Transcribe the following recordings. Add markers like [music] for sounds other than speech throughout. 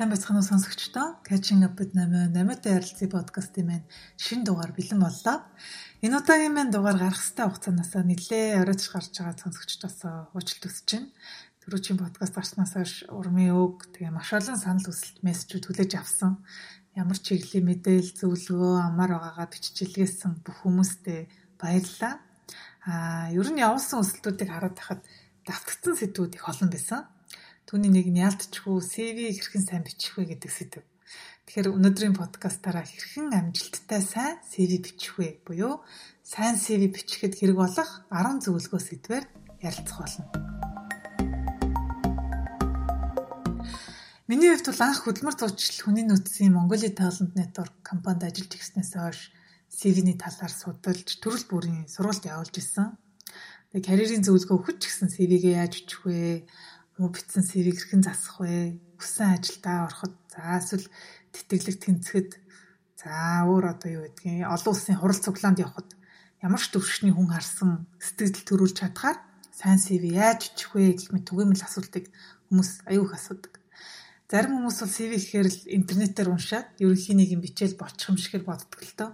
Сайн байцгаана уу сонсогчдоо. Catching up with Name Наматай ярилцсан подкастын маань шинэ дугаар бэлэн боллоо. Энэ удаагийн маань дугаар гарах хэвээр хугацаанаас нэлээ оройтч гарч байгаа сонсогчдоос уучлалт хүсэж байна. Төрөчийн подкаст гарснаас хойш урмын өг тэгээ маш олон санал хүсэлт мессежүүд хүлээж авсан. Ямар чиглэлийн мэдээлэл зөвлөгөө амар байгаагаа биччихлгээсэн бүх хүмүүстээ баярлалаа. Аа, ер нь явуулсан өсөлтүүдийг хараад байхад давтагдсан сэдвүүд их олон байсан. Түүний нэг нь яалтчгүй CV хэрхэн сайн бичих вэ гэдэг сэдв. Тэгэхээр өнөөдрийн подкастаараа хэрхэн амжилттай сайн CV бичих вэ буюу сайн CV бичихэд хэрэг болох 10 зөвлөгөө сэдвээр ярилцах болно. Миний хувьд бол анх хөдөлмөр зуучлал хүний нөөцийн Mongolia Talent Network компанид ажиллаж ирснээс хойш CV-ний талаар судалж төрөл бүрийн сургалт явуулж исэн. Тэгээ карьерийн зөвлөгөө өгч гисэн CV-гээ яаж бичих вэ? Муу битсэн CV-г хэрхэн засах вэ? Хүссэн ажилдаа ороход за эсвэл тэтгэлэг тэнцэхэд за өөр одоо юу гэдгийг олон улсын хурал цуглаанд явхад ямар ч төвшний хүн харсан сэтгэл төрүүлж чадхаар сайн CV яаж бичих вэ гэх мэт түгээмэл асуултыг хүмүүс аюу их асуудаг. Зарим хүмүүс бол CV гэхээр л интернетээр уншаад ерөнхий нэгэн бичээл бочих юм шиг боддог л доо.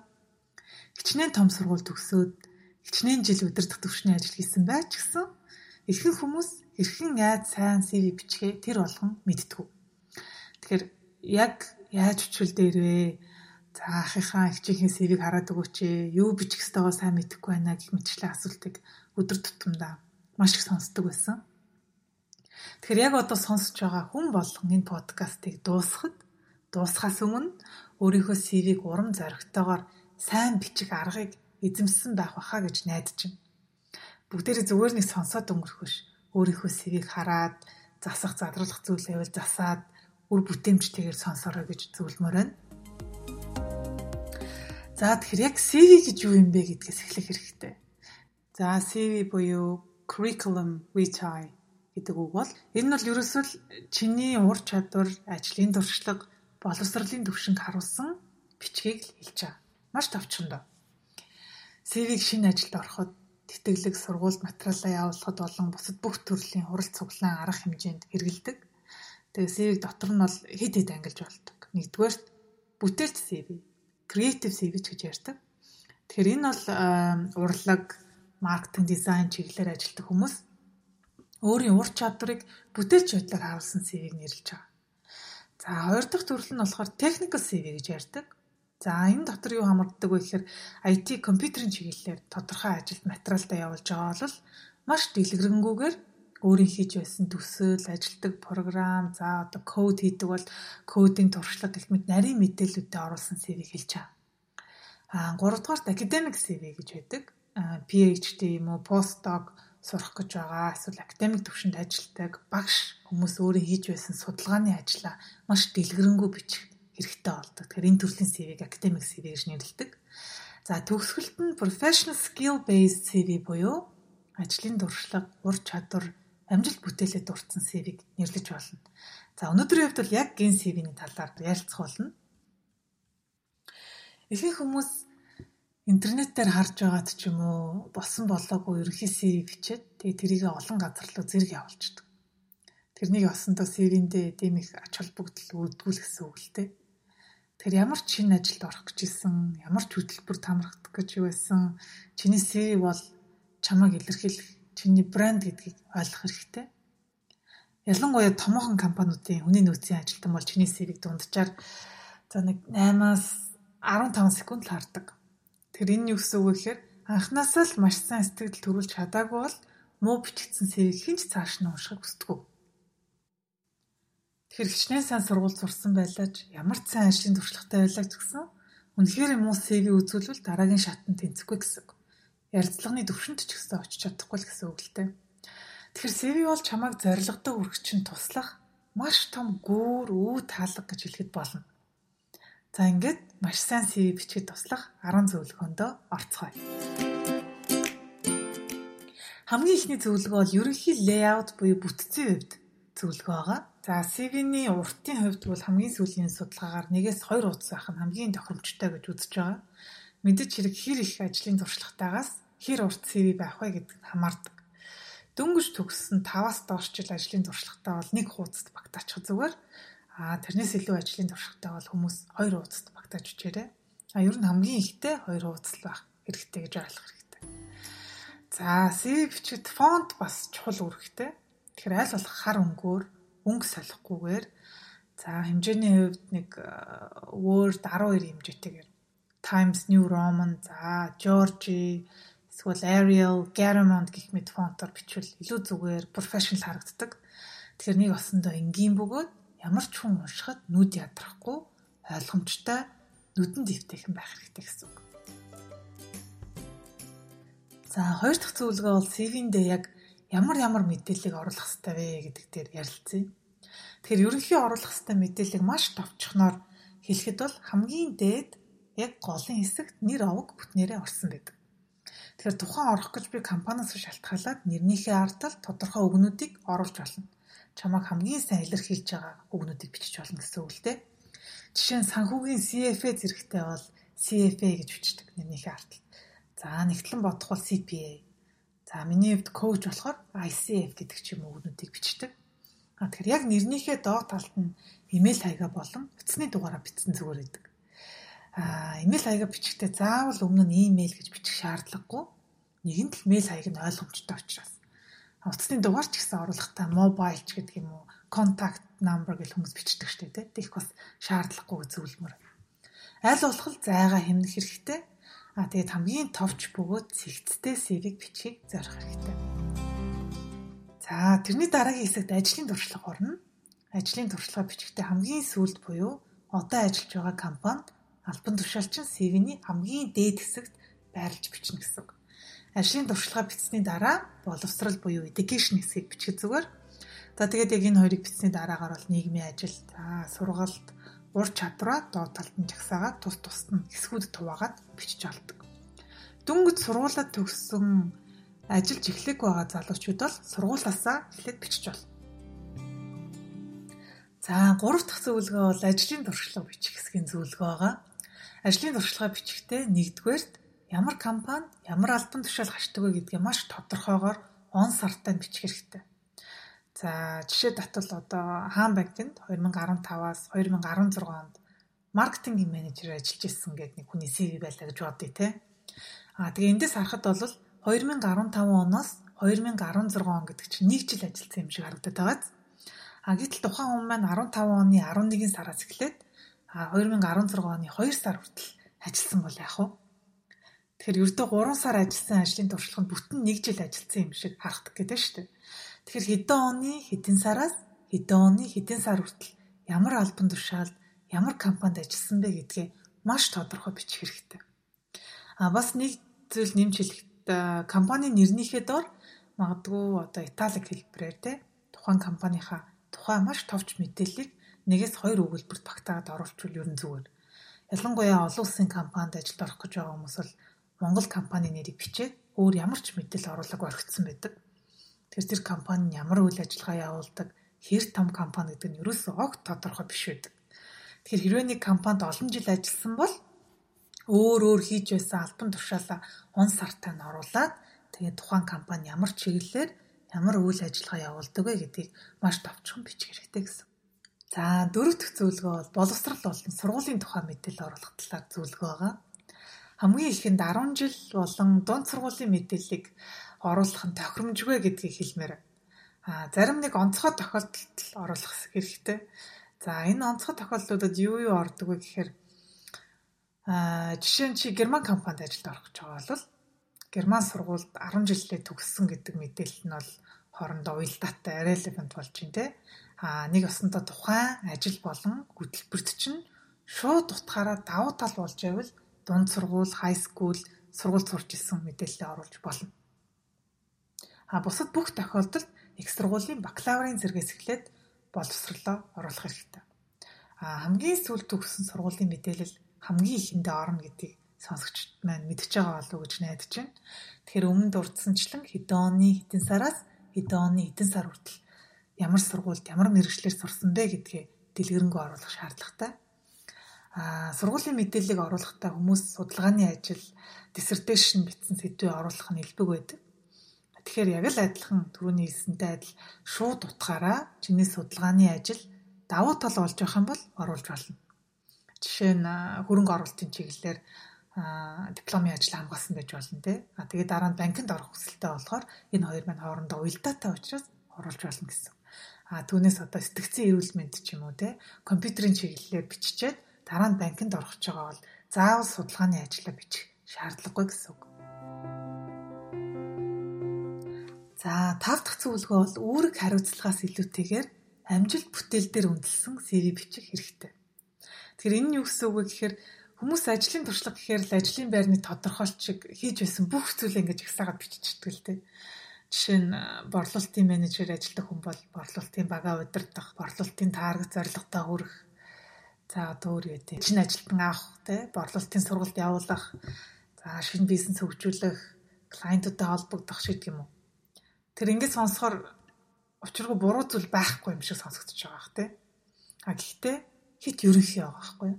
Хичнээн том сургууль төгсөөд хичнээн жил удирдах төвшний ажил хийсэн байж гисэн ихэнх хүмүүс хэрхэн яаж сайн CV бичгээ тэр болгон мэдтгүү. Тэгэхээр яг яаж бичвэл дээр вэ? За ахийнхаа ихчийнхээ CV-г хараад өгөөч ээ. Юу бичих ёстойгоо сайн мэдэхгүй байна гэх мэтчлэн асуултыг өдөр тутамдаа маш их сонсдог байсан. Тэгэхээр яг одоо сонсож байгаа хүн болгон энэ подкастыг дуусгахад дуусхаас өмнө өөрийнхөө CV-г урам зоригтойгоор сайн бичих аргыг эзэмссэн байх баха гэж найдаж байна. Бүгдээрээ зүгээр нэг сонсоод өнгөрөх биш өөрийнхөө сэвийг хараад засах задруулах зүйл байвал засаад үр бүтээмжтэйгээр сонсорой гэж зөвлөмөр байна. За тэгэхээр яг CV гэж юу юм бэ гэдгээс эхлэх хэрэгтэй. За CV буюу curriculum vitae гэдэг үг бол энэ нь бол ерөөсөө чиний ур чадвар, ажлын туршлага, боловсролын төвшинг харуулсан бичгийг л хэлж байгаа. Маш товчхон доо. CV-г шинэ ажилд ороход тэтгэлэг сургуульд материалаа явуулахад болон бусад бүх төрлийн хурал цуглаан арга хэмжээнд хэрэгэлдэг. Тэгээ CV-г дотор нь бол хэд хэд ангилж болдог. Нэгдүгээрт бүтээлч CV, creative CV гэж ярьдаг. Тэгэхээр энэ бол урлаг, маркетинг, дизайн чиглэлээр ажилладаг хүмүүс өөрийн ур чадварыг бүтээлч байдлаар харуулсан CV-г нэрлэж байгаа. За хоёр дахь төрөл нь болохоор technical CV гэж ярьдаг. За энэ дотор юу хамрагддаг вэ гэхээр IT компьютерийн чиглэлээр тодорхой ажилд материалдаа явуулж байгаа бол маш дэлгэрэнгүйгээр өөрийн хийж байсан төсөөл, ажилтдаг програм, за одоо код хийдэг бол кодын туршлага гэх мэт нарийн мэдээллүүдээ оруулсан CV хэлж байгаа. Аа гуравдугаарт academic CV гэж байдаг. PhD юм уу, postdoc сурах гэж байгаа эсвэл академик төвшөнд ажилладаг багш хүмүүс өөрөө хийж байсан судалгааны ажлаа маш дэлгэрэнгүй бичих хэрэгтэй болдог. Тэгэхээр энэ төрлийн CV-г academic CV гэж нэрлэдэг. За төгсгөлт нь professional skill based CV буюу ажлын дуршлаг, ур чадвар, амжилт бүтээлээ дурдсан CV-г нэрлэж болно. За өнөөдрийн хувьд бол яг ген CV-ний талаар ярилцах болно. Ихэнх хүмүүс интернетээр харж байгаад ч юм уу болсон болоогүй ерөнхий CV бичээд тэгээ тэрийг олон газар руу зэрэг явуулчихдаг. Тэрнийг олсондоо CV-ндээ дэм их ач холбогдол үүдгүүл гэсэн үг л дээ. Тэгэхээр ямар ч шинэ ажилд орох гэж исэн, ямар ч хөтөлбөр тамрагдах гэж байсан чиний CV бол чамайг илэрхийлэх чиний брэнд гэдгийг ойлгох хэрэгтэй. Ялангуяа томоохон компаниудын хүний нөөцийн ажилтан бол чиний CV-г дунджаар за нэг 8-аас 15 секунд л хардаг. Тэгэхээр энэ юу гэсэн үг вэ гэхээр анхнаасаа л маш сайн сэтгэл төрүүлж чадаагүй бол муу бичигдсэн CV-г хинч цааш нь уншихыг хүсдэг. Тэгэхээр хичнээн сайн сургууль сурсан байлаач ямар ч сайн ажлын туршлагатай байлаа ч гэсэн үнэхээр муу CV үзүүлвэл дараагийн шатанд тэнцэхгүй гэсэн. Ярилцлагын төвшөнд ч гэсэн очиж чадахгүй л гэсэн үг л дээ. Тэгэхээр CV бол чамайг зоригтой үргэлжин туслах маш том гүүр үе таалга гэж хэлэхэд болно. За ингээд маш сайн CV бичгээд туслах 10 зөвлөгөөндөө орцгоё. Хамгийн ихний зөвлөгөө бол ерөнхий лейаут буюу бүтцийн хувьд зөвлөгөө байгаа. За CV-ний уртын хувьд бол хамгийн сүүлийн судалгаагаар нэгээс хоёр утас байх нь хамгийн тохиромжтой гэж үзэж байгаа. Мэдээж хэрэг хэр их ажлын туршлагатаагаас хэр урт CV байх вэ гэдэгт хамаардаг. Дөнгөж төгссөн 5-аас доош жил ажлын туршлагатай бол нэг хуудасд багтаачих зүгээр. Аа тэрнээс илүү ажлын туршлагатай бол хүмүүс хоёр хуудасд багтааж бичээрэй. А ер нь хамгийн ихтэй хоёр хуудас байх хэрэгтэй гэж ойлгох хэрэгтэй. За CV бичгэд фонт бас чухал үүрэгтэй. Тэгэхээр аль болох хар өнгөөр өнгө солихгүйгээр за хэмжээний хувьд нэг э, Word 12 хэмжээтэйгээр Times New Roman за Georgie эсвэл Arial, Garamond гэх мэт фонтоор бичвэл илүү зүгээр professional харагддаг. Тэгэхээр нэг осондоо энгийн бөгөөд ямар ч хүн уншихад нүд ядрахгүй ойлгомжтой нүдэн дэвтэйхэн байх хэрэгтэй гэсэн үг. За хоёр дахь зөвлөгөө бол CV-ндээ яг ямар ямар мэдээллийг оруулах хэрэгтэй вэ гэдэг дээр ярилцъя. Тэгэхээр ерөнхий оруулах хэрэгтэй мэдээллийг маш товчхоноор хэлэхэд бол хамгийн дээд яг голын хэсэгт нэр овог бүтнээрээ орсон байдаг. Тэгэхээр тухайн орох гэж би компаниас шалтгаалаад нэрнийхээ ардтал тодорхой үгнүүдийг оруулж болно. Чамайг хамгийн сайн илэрхийлж байгаа үгнүүдийг бичиж болно гэсэн үг л дээ. Жишээ нь санхүүгийн CFA зэрэгтэй бол CFA гэж бичдэг нэрнийхээ ардтал. За нэгтлэн бодох бол CPA. За миний хувьд коуч болохоор ICF гэдэг ч юм уу үгнүүдийг бичдэг. А тэгэхээр яг нэрнийхээ доод талд нь имэйл хаягаа болон утасны дугаараа бичсэн зүгээр байдаг а имэйл хаягаа бичихтэй заавал өмнө нь имэйл гэж бичих шаардлагагүй. Нэгэнт л мэйл хаяг нь ойлгомжтой учраас. Утасны дугаар ч гэсэн оруулахдаа mobile ч гэдэг юм уу, contact number гэж хүмүүс бичдэг штеп тий. Тэгэх бас шаардлагагүй зөвлөмөр. Аль болох зайгаа хэмнэх хэрэгтэй. А тэгээд хамгийн товч бөгөөд цэгцтэй CV-г бичгийг зорих хэрэгтэй. За тэрний дараагийн хэсэгт ажлын туршлага орно. Ажлын туршлага бичихтэй хамгийн сүүлд буюу одоо ажиллаж байгаа компани албан тушаалчин CV-ний хамгийн дээд хэсэгт байрлаж бичнэ гэсэн. Ажлын туршлага бичсний дараа боловсрал буюу education хэсгийг бичих зүгээр. За тэгээд яг энэ хоёрыг бичсний дараагаар бол нийгмийн ажил, за сургалт, ур чадвараа доод талд нь жагсаагаад тус тусад нь хэсгүүд хуваагаад бичиж олдог. Дөнгөж сургуулаад төгссөн ажиллаж эхлэх байгаа залуучууд бол сургуулаасаа эхлээд бичиж болно. За гурав дахь зөвлөгөө бол ажлын туршлага бичих хэсгийн зөвлөгөө байгаа. Ажлын туршлага бичихтэй нэгдүгээрт ямар компани ямар албан тушаал хашдаг вэ гэдгээ маш тодорхойгоор он сартаа бичих хэрэгтэй. За жишээ татвал одоо Хаан банкнд 2015-аас 2016 онд маркетингийн менежер ажиллаж ирсэн гэдэг нэг хүний CV байлаа гэж бодъё те. Аа тэгээ эндээс харахад бол 2015 оноос 2016 он гэдэг чинь нэг жил ажилласан юм шиг харагдаад байгаа. А гэтэл тухайн хүн маань 15 оны 11 сараас эхлээд 2016 оны 2 сар хүртэл ажилласан бол яах вэ? Тэгэхээр ердөө 3 сар ажилласан ажлын туршлага нь бүтэн 1 жил ажилласан юм шиг харагдах гэдэг шүү дээ. Тэгэхээр хэдэн оны хэдэн сараас хэдэн оны хэдэн сар хүртэл ямар албан тушаалд ямар компанид ажилласан бэ гэдгээ маш тодорхой бичих хэрэгтэй. А бас нэг зүйл нэмж хэлэхэд компани нэрнийхээ доор магадгүй одоо италик хэлбэрээр те тухайн компанийхаа тухай маш товч мэдээллийг нэгээс хоёр өгүүлбэрт багтаагаад оруулчихвал ер нь зүгээр. Ялангуяа олон улсын компанид ажилд орох гэж байгаа хүмүүс бол Монгол компани нэрийг бичээд өөр ямар ч мэдээлэл оруулаг орхицсан байдаг. Тэр тэр компани ямар үйл ажиллагаа явуулдаг, хэр том компани гэдэг нь ерөөсөө огт тодорхой биш байдаг. Тэгэхээр хэрвээ нэг компанид олон жил ажилласан бол өөр өөр хийж байсан албан тушаалаа он сартаа нь оруулаад тэгээд тухайн компани ямар чиглэлээр ямар үйл ажиллагаа явуулдаг вэ гэдгийг маш товчхон бичих хэрэгтэй гэсэн. За дөрөв дэх зөвлөгөө бол боловсрал болон сургуулийн тухай мэдээлэл оруулах талаар зөвлөгөө байгаа. Хамгийн ихэнд 10 жил болон дунд сургуулийн мэдээллийг оруулах нь тохиромжгүй гэдгийг хэлмээр. А зарим нэг онцгой тохиолдолд оруулах хэрэгтэй. За энэ онцгой тохиолдлуудад юу юу ордог вэ гэхээр а жишээ нь чи герман компанид ажилд орох гэж байгаа бол герман сургуульд 10 жилдээ төгссөн гэдэг мэдээлэл нь бол хоорондоо уялдаатай relevant болж байна те а нэг осондоо тухайн ажил болон хөтөлбөрт чинь шууд утгаараа давуу тал болж байвал дунд сургууль, хай скул, сургууль сурч исэн мэдээлэлээ оруулж болно. А бусад бүх тохиолдолд их сургуулийн бакалаврын зэргээс эхлээд боловсролоо оруулах хэрэгтэй. А хамгийн сүүлд төгссөн сургуулийн мэдээлэл хамгийн ихэндээ орно гэдгийг сонсогчд маань мэдчихэж байгаа болов уу гэж найдаж байна. Тэгэхээр өмнө дурдсанчлан хэдэн оны хэдэн сараас хэдэн оны хэдэн сар хүртэл ямар сургуульд ямар мэрэгчлэр сурсан бэ гэдгээ дэлгэрэнгүй оруулах шаардлагатай. Аа сургуулийн мэдээллийг оруулахдаа хүмүүс судалгааны ажил, dissertation бичсэн сэдвээ оруулах нь элбэг байдаг. Тэгэхээр яг л адилхан түрүүний хэлсэнтэй адил шууд утгаараа чиний судалгааны ажил давуу тал болж байх юм бол оруулж болно. Жишээ нь хөрөнгө оруулалтын чиглэлээр дипломын ажил хамгаалсан байж болно те. А тэгээд дараа нь банкнд орох хүсэлтэй болохоор энэ хоёр маань хоорондоо уялдаатай учраас оруулж болно гэсэн. А түүнээс одоо сэтгцэн эрүүл мэнд ч юм уу те компьютерийн чиглэлээр биччихээд дараа нь банкнд орох ч байгаа бол заавал судалгааны ажлаа бичих шаардлагагүй гэсэн үг. За тав дахь зөвлөгөө бол үүрэг хариуцлагаас илүүтэйгээр амжилт бүтээл дээр үндэслэн CV бичих хэрэгтэй. Тэгэхээр энэ нь юу гэсэн үг вэ гэхээр хүмүүс ажлын туршлага гэхээр л ажлын байрны тодорхойлт шиг хийж байсан бүх зүйлээ ингэж ихсаагаад биччихдэг л дээ. Жишээ нь борлуулалтын менежер ажилладаг хүн бол борлуулалтын багаа удирдах, борлуулалтын таргет зорилготой хүрэх, За одоо өөр юу гэдэг. Шинэ ажилтан авах те борлуулалтын сургалт явуулах, за шинэ бизнес хөгжүүлэх, клиентуудтай холбогдох шиг юм уу. Тэр ингэж сонсохоор учиргүй буруу зүйл байхгүй юм шиг сонсогдож байгаа бах те. А гэхдээ хит ерөнхий байгаа байхгүй?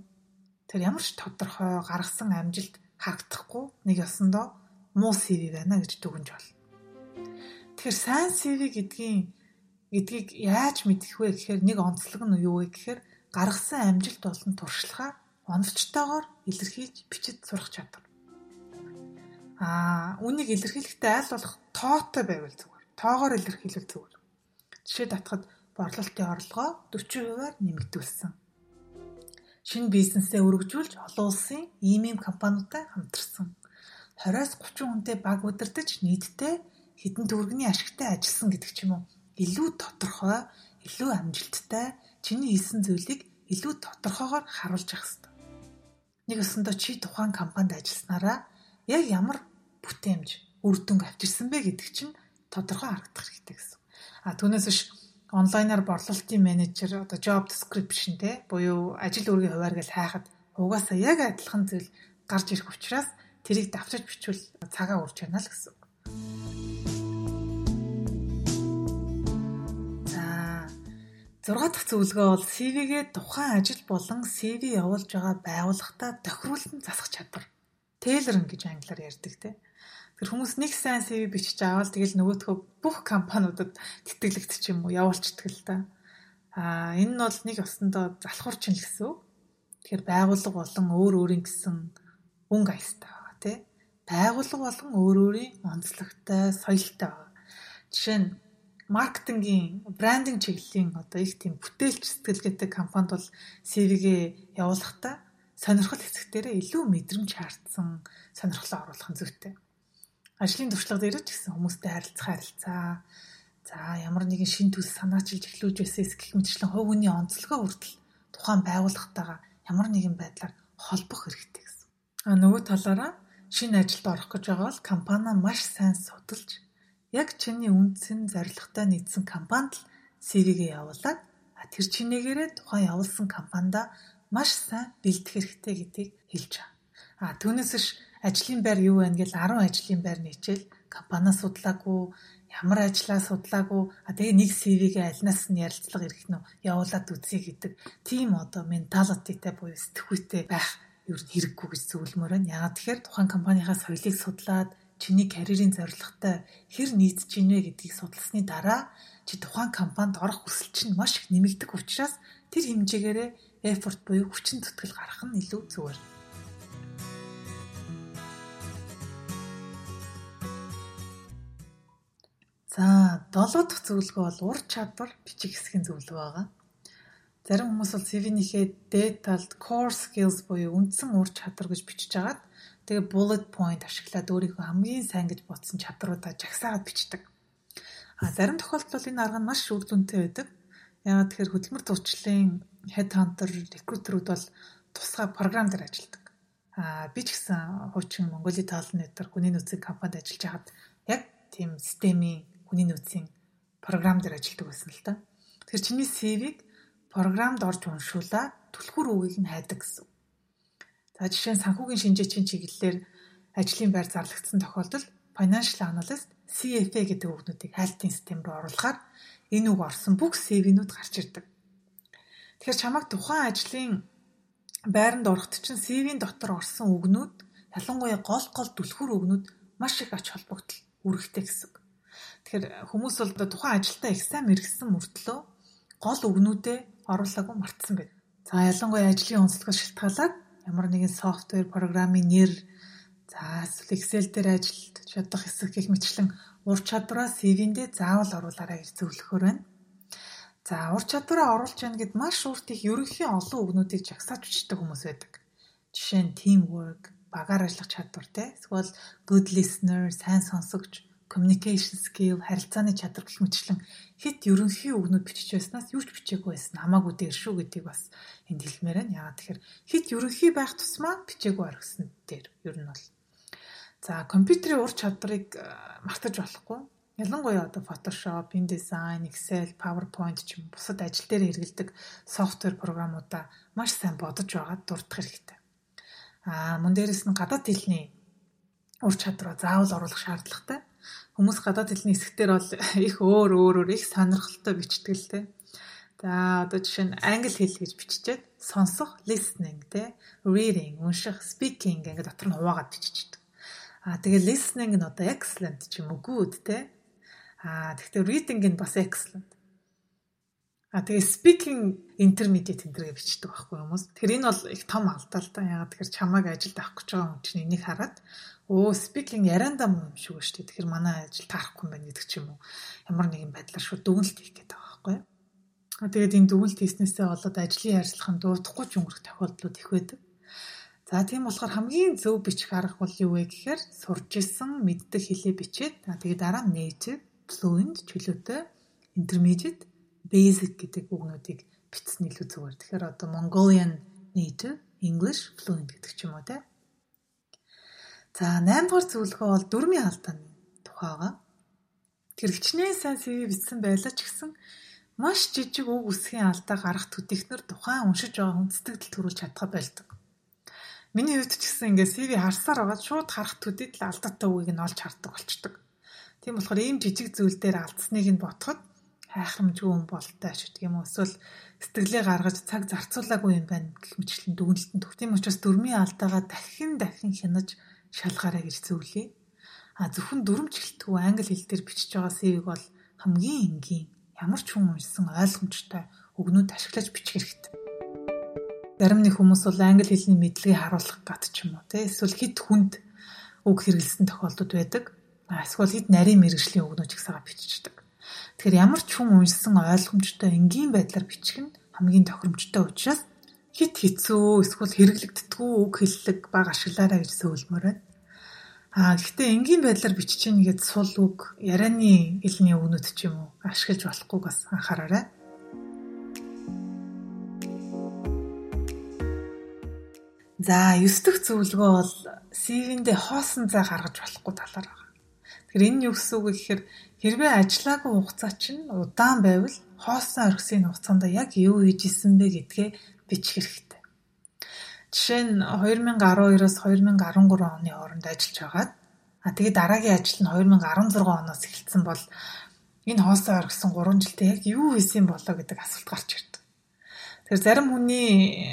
Тэр ямар ч тодорхой гаргасан амжилт харагдахгүй нэг ясандоо муу CV байна гэж дүгнж бол. Тэгэхээр сайн CV гэдгийн гэдгийг яаж мэдэх вэ гэхээр нэг онцлог нь юу вэ гэхээр гаргасан амжилт болон туршлагаа оновчтойгоор илэрхийлж бичиж сурах чадвар. Аа, үнийг илэрхийлэхдээ аль болох тоотой байвал зүгээр. Тоогоор илэрхийлвэл зүгээр. Жишээ татахад борлуулалтын орлогоо 40%-аар нэмэгдүүлсэн. Шинэ бизнесээ өргөжүүлж олон улсын ийм ийм компаниудтай хамтарсан. 20-аас 30 хүнтэй баг удирдах нийтдээ хэдэн төгрөгийн ашигтай ажилласан гэдэг ч юм уу. Илүү тодорхой, илүү амжилттай чиний хийсэн зүйлийг илүү тодорхойгоор харуулж явах хэрэгтэй. Нэг өсөндөө чи тухайн компанид ажилласнараа яг ямар бүтээмж, үр дүнг авчирсан бэ гэдэг чинь тодорхой харагдах хэрэгтэй гэсэн. А түүнээс биш онлайнаар борлуулалтын менежер одоо job description те буюу ажил үүргийн хуваар гэж хайхад угаасаа яг адилхан зүйл гарч ирэх учраас тэрийг давчиж бичвэл цагаа урж яана л гэсэн. 6 дахь зөвлөгөө бол CV-гээ тухайн ажил болон CV явуулж байгаа байгууллагатаа тохируулан засах чадвар. Tailoring гэж англиар ярьдаг те. Тэр хүмүүс нэг сайн CV бичиж аваад тэгэл нөгөөдхөө бүх компаниудад тэтгэлэгдчих юм уу явуулчихдаг л та. Аа энэ нь бол нэг өсөндөө залхуурчин л гэсэн. Тэгэхээр байгууллага болон өөр өөрийн гэсэн өнгө аястай байгаа тий. Байгууллага болон өөр өөрийн онцлогтой, соёлтой байгаа. Жишээ нь маркетингийн брендинг чиглэлийн одоо их тийм бүтээлч сэтгэлгээтэй компанид бол CV-гээ явуулахдаа сонирхол хэсэгтэрээ илүү мэдрэмж хаардсан сонирхлоо оруулах нь зүйтэй. Ажлын туршлага дээр ч гэсэн хүмүүстэй харилцах харилцаа за ямар нэгэн шин төс санаачилж эхлүүлж байсан гэх мэтчлэн хувь хүний онцлогоо хүртэл тухайн байгууллагатайгаа ямар нэгэн байдлаар холбох хэрэгтэй гэсэн. А нөгөө талаараа шинэ ажилд орох гэж байгаа бол компани маш сайн судалж яг чиний үндсэн зорилготой нийцсэн компанид л CV-гээ явуулаад тэр чинээгээрээ тухайн явуулсан компанида маш сайн бэлдэх хэрэгтэй гэдгийг хэлж байгаа. А түүнээс биш ажлын байр юу байна гэж 10 ажлын байр нийчээл компаниа судлаагүй ямар ажиллаа судлаагүй а тэгээ нэг CV-гээ альнаас нь ярилцлага ирэх нь явуулаад үзье гэдэг тийм одоо менталититэй буюу сэтгхүйтэй байх ер нь хэрэггүй гэж зөвлөмөр байна. Яагаад тэгэхээр тухайн компанийхаа соёлыг судлаад чиний карьерийн зорилготой хэр нийцж гинэ гэдгийг судалсны дараа чи тухайн компанид орох хүсэл чинь маш их нэмэгдэх учраас тэр хэмжээгээрээ effort буюу хүчин зүтгэл гаргах нь илүү зүгээр. За, долоо дахь зөвлөгөө бол ур чадвар бичих хэсгийн зөвлөгөө байгаа. Зарим хүмүүс бол CV-нийхээ detailed core skills буюу үндсэн ур чадвар гэж бичиж агаад Тэгээ bullet point ашиглаад өөрийнхөө хамгийн сайн гэж бодсон чадруудаа жагсаагаад бичдэг. А зарим тохиолдолд энэ арга нь маш үр дүнтэй байдаг. Яагаад тэгэхээр хөдөлмөр зурчлалын headhunter, recruiter-үүд бол тусгай програм дээр ажилладаг. А би ч гэсэн хуучин Монголын таалны өдөр хүний нөөцийн компанид ажиллаж байхад яг тийм системийн хүний нөөцийн програм дээр ажилладаг байсан л та. Тэгэхээр чиний CV-г програмд орж уншуулаа түлхүүр үгийг нь хайдаг гэсэн. За жишээ нь санхүүгийн шинжээчийн чиглэлээр ажлын байр зарлагдсан тохиолдолд financial analyst CFA гэдэг үгнүүдийг хайлтын систем рүү оруулахаар энэ үг орсон бүх CV-нүүд гарч ирдэг. Тэгэхээр чамайг тухайн ажлын байранд орохт чинь CV-ийн дотор орсон үгнүүд ялангуяа гол гол түлхүүр үгнүүд маш их ач холбогдол үүрэгтэй гэсэн. Тэгэхээр хүмүүс бол тухайн ажилдаа их сайн мэрэгсэн мөртлөө гол үгнүүдээ оруулаагүй мартсан байна. За ялангуяа ажлын онцлогоос шалтгаалаад ямар нэгэн софтвер програмын нэр за эсвэл Excel дээр ажиллаж чадах хэсэг гэх мэтчлэн ур чадвараа CV-ндээ заавал оруулаарай гэж зөвлөхөр байна. За ур чадвараа оруулж яана гэд маш урт их ерөнхий олон үгнүүдийг жагсааж бичдэг хүмүүс байдаг. Жишээ нь teamwork, багаар ажиллах чадвар те эсвэл good listener, сайн сонсогч, communication skill, харилцааны чадвар гэх мэтчлэн хит ерөнхий үгнүүд бичиж байснаас юу ч бичээгүй байсан хамаагүй дээр шүү гэдгийг бас энд хэлмээр байна. Яагаад тэгэхээр хит ерөнхий байх тусмаа бичээгүй аргасан дээр ер нь бол. За компьютерийн ур чадварыг мартаж болохгүй Ялангуяа одоо Photoshop, InDesign, Excel, PowerPoint ч юм бусад ажил дээр хэрэгэлдэг софтвер програмуудаа маш сайн бодож байгаад дурдах хэрэгтэй. Аа мөн дээрэс нь гадаад хэлний ур чадвараа заавал оруулах шаардлагатай. Хүмүүс гадаад хэлний хэсгээр бол [laughs] их өөр өөрөөр их сонирхолтой бичдэг л те. За одоо жишээ нь англи хэл гэж биччихэд сонсох listening те reading унших speaking ингээд дотор нь хуваагаад биччихдэг. Аа тэгээ listening нь одоо excellent ч юм уу good те Аа тэгтээ reading нь бас excellent. А тэгээ speaking intermediate энэ төргээ бичдэг байхгүй хүмүүс. Тэр энэ бол их том алдаа л да. Ягаад тэгэхээр чамайг ажилд авах гэж байгаа хүн чинь энийг хараад өө speaking яриандаа муу юм шүү дээ. Тэгэхээр манай ажил таарахгүй юм байна гэдэг ч юм уу. Ямар нэгэн байдлаар шууд дүгнэлт хийх гэдэг байгаа байхгүй. А тэгээд энэ дүгнэлт хийснээсээ болоод ажлын ярилцлага нь дуутахгүй ч өнгөрөх тохиолдлууд их байдаг. За тийм болохоор хамгийн зөв бичих арга бол юу вэ гэхээр сурж исэн мэддэг хэлээ бичээд тэгээд дараа нь native fluent чөлөөтэй intermediate basic гэдэг үгнүүдийг бичсэн илүү зүгээр. Тэгэхээр одоо Mongolian native English fluent гэдэг ч юм уу те. За 8 дугаар зөвлөгөө бол дөрмийн алдааны тухайга. Тэр хичнээн сайн CV бичсэн байлаа ч гэсэн маш жижиг үг үсгийн алдаа гарах төдийхнэр тухайн уншиж байгаа хүн сэтгэл төрүүлж чадхаа байлдаг. Миний хувьд ч гэсэн ингээд CV харсаар байгаа шууд харах төдийд л алдаатай үгийг нь олж хардаг болчдөг. Тийм болохоор ийм жижиг зүйл дээр алдсныг нь ботход хайхрамжгүй юм болтой ч гэх юм эсвэл сэтгэлээ гаргаж цаг зарцуулаагүй юм байна гэх мэтлэн дүгнэлтэн төгс. Тийм учраас дөрмийн алдаагаа дахин дахин хянаж шалгаарай гэж зөвлөе. А зөвхөн дүрмжгэлтгүй англи хэл дээр бичиж байгаа CV-г бол хамгийн энгийн ямар ч хүн уншсан ойлгомжтой өгнүүд ашиглаж бичих хэрэгтэй. Зарим нэг хүмүүс бол англи хэлний мэдлэгийг харуулах гат ч юм уу те эсвэл хит хүнд үг хэрэглэсэн тохиолдод байдаг. Эсвэл хэд нарийн мэрэгжлийн өгнөж ихсаага биччихдэг. Тэгэхээр ямар ч хүн уншсан ойлгомжтой энгийн байдлаар бичих нь хамгийн тохиромжтой учраас хит хэцүү эсвэл хэрэглэгддэггүй үг хэллэг баг ашиглаарай гэж зөвлөмөр байна. Аа гэхдээ энгийн байдлаар бичиж нэгэд сул үг ярианы хэлний өгнөд ч юм уу ашиглаж болохгүй бас анхаараарай. За 9 дахь зөвлөгөө бол CV-ндээ хоосон зай гаргаж болохгүй талаар байна. Тэгэхээр энэ юу гэсэн үг гэхээр хэрвээ ажиллаагүй хугацаа чинь удаан байвал хоосон орхисын хугацаанд яг юу хийж исэн бэ гэдгээ бичих хэрэгтэй. Жишээ нь 2012-оос 2013 оны хооронд ажиллаж байгаад а тэгээ дараагийн ажил нь 2016 оноос эхэлсэн бол энэ хоосон орхисон 3 жилдээ яг юу хийсэн болоо гэдэг асуулт гарч ирдэг. Тэгэхээр зарим хүний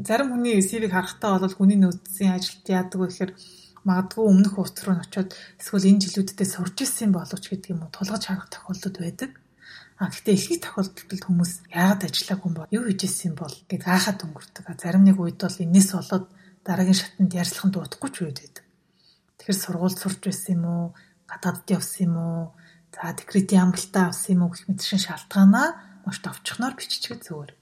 зарим хүний CV-г харахтаа бол хүний нөөцийн ажилт яадаг вэ гэхээр магадгүй өмнөх утас руу очиод эсвэл энэ жилүүдэд сурж ирсэн боловч гэдэг юм уу тулгаж харах тохиолдол байдаг. А гэхдээ ихэнх тохиолдолд хүмүүс яагаад ажиллаагүй юм бол юу хийж ирсэн бол гэж гайхаад өнгөрдөг. Зарим нэг үед бол энэс болоод дараагийн шатанд ярьцлахын дуудахгүй ч үед байдаг. Тэгэхээр сургууль сурч байсан юм уу? Гадаадд явсан юм уу? За декретийн амралтаа авсан юм уу гэх мэт шин шалтгаанаа маш товчхоноор биччихээ зүгээр.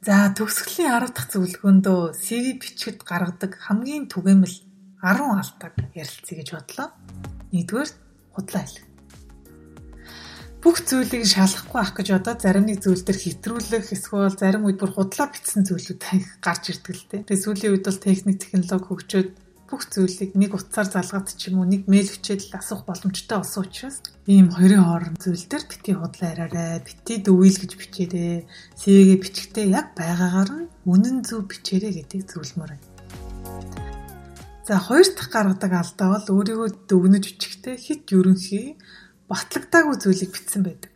За төгсгөлийн 10 дахь зөвлөгөөндөө CV бичгэд гаргадаг хамгийн түгээмэл 10 алдааг ярилцъя гэж бодлоо. Нэгдүгээр худлаа хэлэх. Бүх зүйлийг шалгахгүй ах гэж одоо зарим нэг зүйл төр хэтрүүлэх эсвэл зарим үед бүр худлаа бичсэн зүйлүүд гарч ирдэг л дээ. Тэгээ сүүлийн үед бол техник технологи хөгжөөд бүх зүйлийг нэг утсаар залгаад ч юм уу нэг мэйл бичээд л асуух боломжтой болсон учраас ийм хоёрын хооронд зүйл дээр бити худлаа яриарай, бити дөвийл гэж бичээрэй. CV-гээ бичихтэй яг байгаагаар нь үнэн зөв бичээрэй гэдгийг зөвлөмөр байна. За хоёр дахь гаргадаг алдаа бол өөрийгөө дүгнэж өчгтэй хит ерөнхий батлагдаагүй зүйлийг бичсэн байдаг.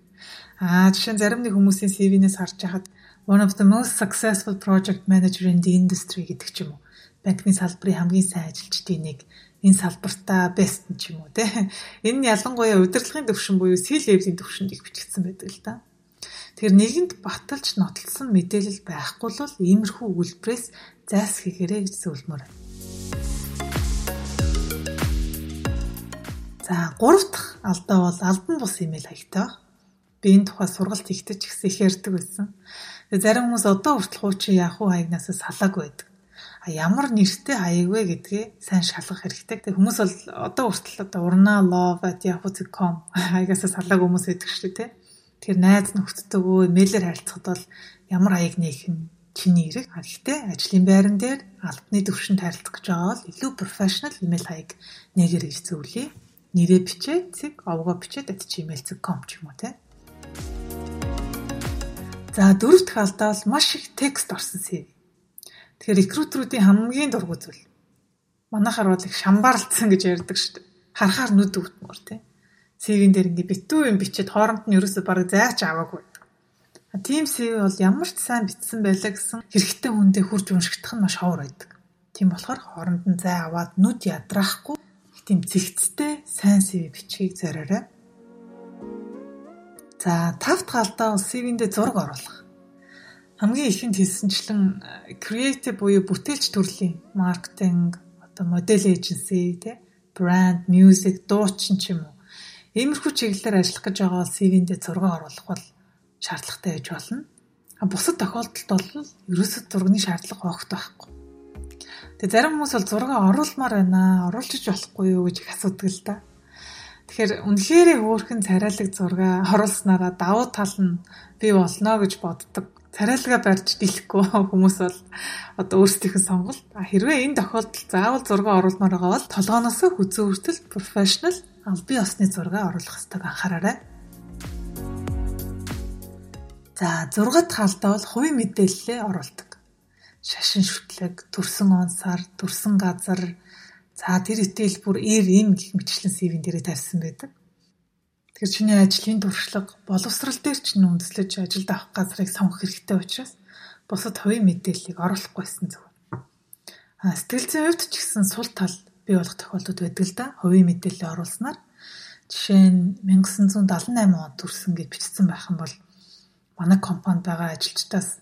Аа жишээ нь зарим нэг хүмүүсийн CV-нээс харж байхад one of the most successful project manager in the industry гэдэг ч юм уу. Банкны салбарын хамгийн сайн ажилчдын нэг энэ салбартаа best ч юм уу те. Энэ нь ялангуяа удирдлагын төвшин буюу C-level-ийн төвшөнд их бичигдсэн байдаг л да. Тэгэхээр нэгэнд баталж нотолсон мэдээлэл байхгүй бол иймэрхүү үйлдвэрээс зайс хийгэрэй гэж зөвлөмөр. За гурав дахь алдаа бол албан бус имэйл хаягтай. Би энэ тухай сургалт хийхдээ ч ихсэн их ярьдаг байсан. Зарим хүмүүс одоо хүртэл хуучин Yahoo хаягнаас салаагүй байдаг ямар нэртэй хаяг вэ гэдгээ сайн шалгах хэрэгтэй. Тэг хүмүүс бол одоо хүртэл одоо урнаа love@yahoo.com хаягаас салааг хүмүүс байдаг шүү дээ, тэ. Тэгэхээр найз нөхдөдөө мэйлэр харилцахад бол ямар хаяг нээх нь чиний эрэг. Гэхдээ ажлын байран дээр албаны төвшөнд харилцах гэж байгаа бол илүү professional email хаяг нээгэр гэж зөвлөе. Нэрээ бичээд цэг овгоо бичээд @gmail.com ч юм уу те. За дөрөв дэх алдаа бол маш их текст орсон CV. Тэгэхээр рекрутеруудын хамгийн дургуй зүйл. Манайхаар бол их шамбаарлцсан гэж ярьдаг шүү дээ. Харахаар нүд өвдмөр тий. CV-н дээр ингээ битүү юм бичээд хооронд нь ерөөсөө бараг зайч аваагүй. Тийм CV бол ямар ч сайн бичсэн байлаа гэсэн хэрэгтэй хүндээ хурж уншигдах нь маш ховор байдаг. Тийм болохоор хооронд нь зай аваад нүд ядраахгүй тийм зэгцтэй сайн CV бичгийг зориорой. За тав дахь алдаа бол CV-ндээ зураг оруулах хамгийн ихэнд хэлсэнчлэн э, creative буюу бүтээлч төрлийн маркетинг, одоо модель эйженси, тэ брэнд, music, дуучин ч юм уу. Иймэрхүү чиглэлээр ажиллах гэж байгаа бол CV-ндээ зураг оруулах бол шаардлагатай байж болно. А бусад тохиолдолд бол ерөөсөд зургийн шаардлага огт байхгүй. Тэгээ зарим хүмүүс бол зураг оруулмаар байна, оруулж болохгүй юу гэж их асуудаг л да. Тэгэхээр үнэхээр хөөрхөн царайлаг зураг оруулснараа давуу тал нь бий болно гэж боддог царайлага барьж дийлэхгүй [laughs] хүмүүс бол одоо өөрсдийнх нь сонголт. Хэрвээ энэ тохиолдолд заавал зураг оруулмаар байгаа бол толгооноос хүзүү хүртэл профешнл албан ёсны зураг оруулах хэрэгтэй анхаараарай. За 6 дахь алдаа бол хувийн мэдээлэлээ оруулдаг. Шашин шүтлэг, төрсөн он сар, төрсөн газар, за тэр итэл бүр эр им гэх мэтчлэн CV-н дээрээ тавьсан байдаг. Тэгэхээр чиний ажлын туршлага, боловсрал дээр ч нь үндэслэж ажилд авах газрыг сонгох хэрэгтэй учраас бусад хувийн мэдээллийг оруулахгүйсэн зөв. А сэтгэл зүйн хувьд ч гэсэн сул тал бий болох тохиолдол байдаг л да. Хувийн мэдээлэл оруулснаар жишээ нь 1978 онд төрсөн гэж бичсэн байх юм бол манай компанид байгаа ажилчдаас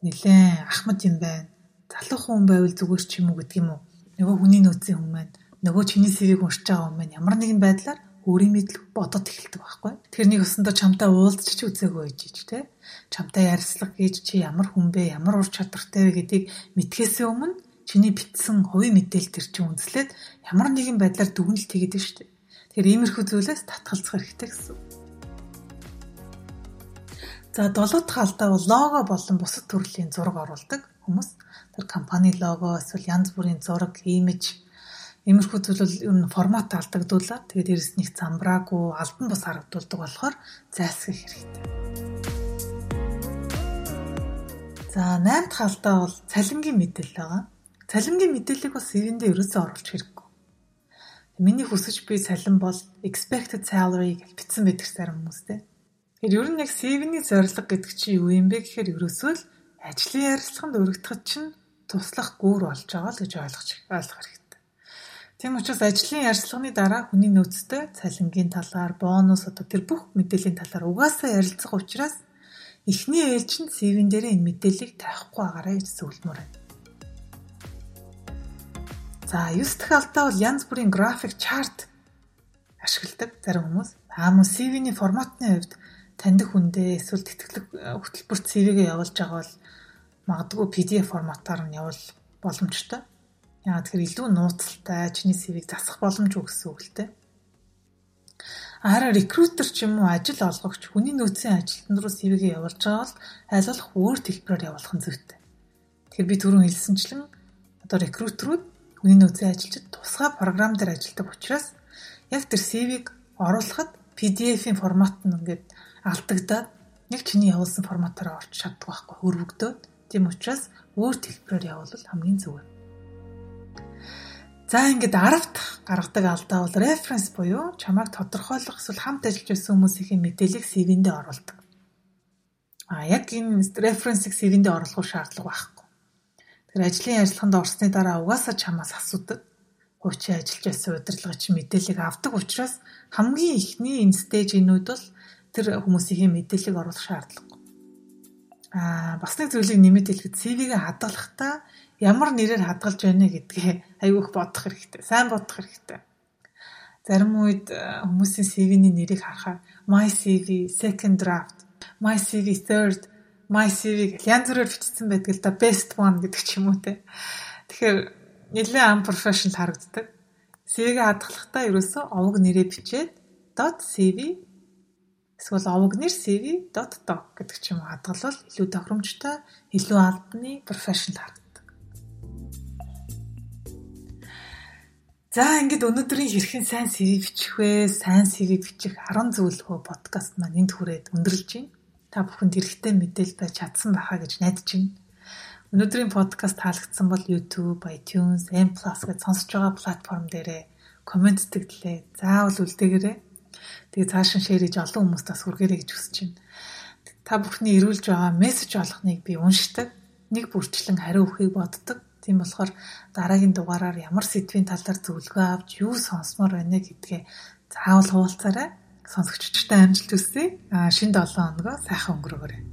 нэлээд ахмад юм байна. Залуу хүн байвал зүгээр ч юм уу гэдэг юм уу. Нөгөө хүний нөөцийн хүн маань нөгөө чиний CV-г уншиж байгаа хүн маань ямар нэгэн байдлаар өөрийн мэдл бодоод эхэлдэг байхгүй. Нэг өсөндөө чамтай уулзч үзээгүй байж ч те. Чамтай ярилцлага гэж чи ямар хүн бэ, ямар ур чадвартай вэ гэдгийг мэдхээсээ өмнө чиний битсэн хувийн мэдээлэл төр чинь үндэслээд ямар нэгэн байдлаар дүгнэлт хийгээд байна шүү дээ. Тэгэхээр иймэрхүү зүйлээс татгалзах хэрэгтэй гэсэн. За долоо дахь алдаа бол лого болон бусад төрлийн зураг оруулдаг хүмүүс. Тэр компани лого эсвэл янз бүрийн зураг, имиж Иймэрхүү зүйл ер нь формат алдагдуулаад тэгээд дээрэс нь их замбраагүй албан бус харагдуулдаг болохоор зайлсхийх хэрэгтэй. За 8 дахь алдаа бол цалингийн мэдээлэл байгаа. Цалингийн мэдээллийг бас CV-ндээ ерөөсөө оруулах хэрэггүй. Миний хүсэж буй цалин бол expected salary гэж бичсэн байдаг зарим хүмүүстэй. Тэгэхээр ер нь яг CV-ний зорилго гэдэг чинь юу юм бэ гэхээр ерөөсөө л ажлын ярилцлаганд өргөдөхөд чинь туслах гүүр болж байгаа л гэж ойлгож ойлгох хэрэгтэй. Тийм учраас ажлын ярилцлаганы дараа хүний нөөцтэй цалингийн талаар, бонус одоо тэр бүх мэдээллийн талаар угаасаа ярилцах учраас эхний ээлжинд CV-н дээр энэ мэдээллийг тавихгүй байгаарай гэж зөвлөмөр байна. За 9 дахь алдаа бол янз бүрийн график чарт ашигладаг зарим хүмүүс. Аа мөн CV-ний форматны хувьд таньдаг хүндээ эсвэл тэтгэлэг хөтөлбөрт CV-гээ явуулж байгаа бол магадгүй PDF форматаар нь явуул боломжтой. Яагаад тэгэхээр илүү нууцтай чиний CV-г засах боломжгүй гэсэн үг л дээ. Харин рекрутер ч юм уу ажил олгогч хүний нөөцийн ажилтнууд руу CV-г явуулж байгаа бол аль болох өөр төлбөрөөр явуулах нь зүйтэй. Тэгэхээр би түрүүн хэлсэнчлэн одоо рекрутерүүд хүний нөөцийн ажилчид тусгай програм дээр ажилладаг учраас яг тэр CV-г оруулахад PDF-ийн формат нь ингээд алдагдаад яг чиний явуулсан форматаараа орч чаддаг байхгүй хөрвөгдөөд. Тийм учраас өөр төлбөрөөр явуулвал хамгийн зөв. За ингээд 10 дахь гаргадаг алдаа бол reference буюу чамайг тодорхойлох эсвэл хамт ажиллаж байсан хүмүүсийн мэдээллийг CV-ндээ оруулдаг. А яг энэ reference-ийг CV-ндээ оруулах шаардлага байхгүй. Тэгэхээр ажлын ярилцлаганд орсны дараа угаасаа чамаас асуудаг. Хуучин ажиллаж байсан удирдлагын мэдээллийг авдаг учраас хамгийн ихний энэ стейжинүүд бол тэр хүмүүсийн мэдээллийг оруулах шаардлагагүй. Аа бас нэг зүйлийг нэмэт хэлэхэд CV-гээ хадгалахдаа ямар нэрээр хадгалж байна гэдгээ айгүйх бодох хэрэгтэй. Сайн бодох хэрэгтэй. Зарим үед э, хүмүүсийн CV-ний нэрийг харахаар my CV, second draft, my CV third, my CV янз бүрээр бичсэн байдаг л да best one гэдэг ч юм уу те. Тэгэхээр нэлээд unprofessional харагддаг. CV-гээ хадгалахдаа ерөөсөө овог нэрээ бичээд .cv эсвэл овог нэр cv.doc гэдэг ч юм уу хадгалвал илүү тохиромжтой, илүү албаны professional харагддаг. За ингээд өнөөдрийн хэрхэн сайн CV бичих вэ? Сайн CV бичих 10 зөвлөгөө подкаст маань энд хүрээд өндөрлж байна. Та бүхэнд хэрэгтэй мэдээлэл байж чадсан байхаа гэж найдаж байна. Өнөөдрийн подкаст таалагдсан бол YouTube, iTunes, M+ гэж сонсож байгаа платформ дээрээ комент тэтгэлээ. Заавал үлдээгээрэй. Тэгээ цааш нь шеэр хийж олон хүмүүст бас хүргээрэй гэж хүсэж байна. Та бүхний ирүүлж байгаа мессеж болгоныг би уншдаг. Нэг бүрчлэн хариу өгөхийг боддог Тийм болохоор дараагийн дугаараар ямар сэдвийн талаар зөвлөгөө авч юу сонсомоор байна гэдгээ заавал хуваалцаарай. Сонсогчдтай амжилт хүсье. А шинэ 7 хоногоо сайхан өнгөрөөгөөрэй.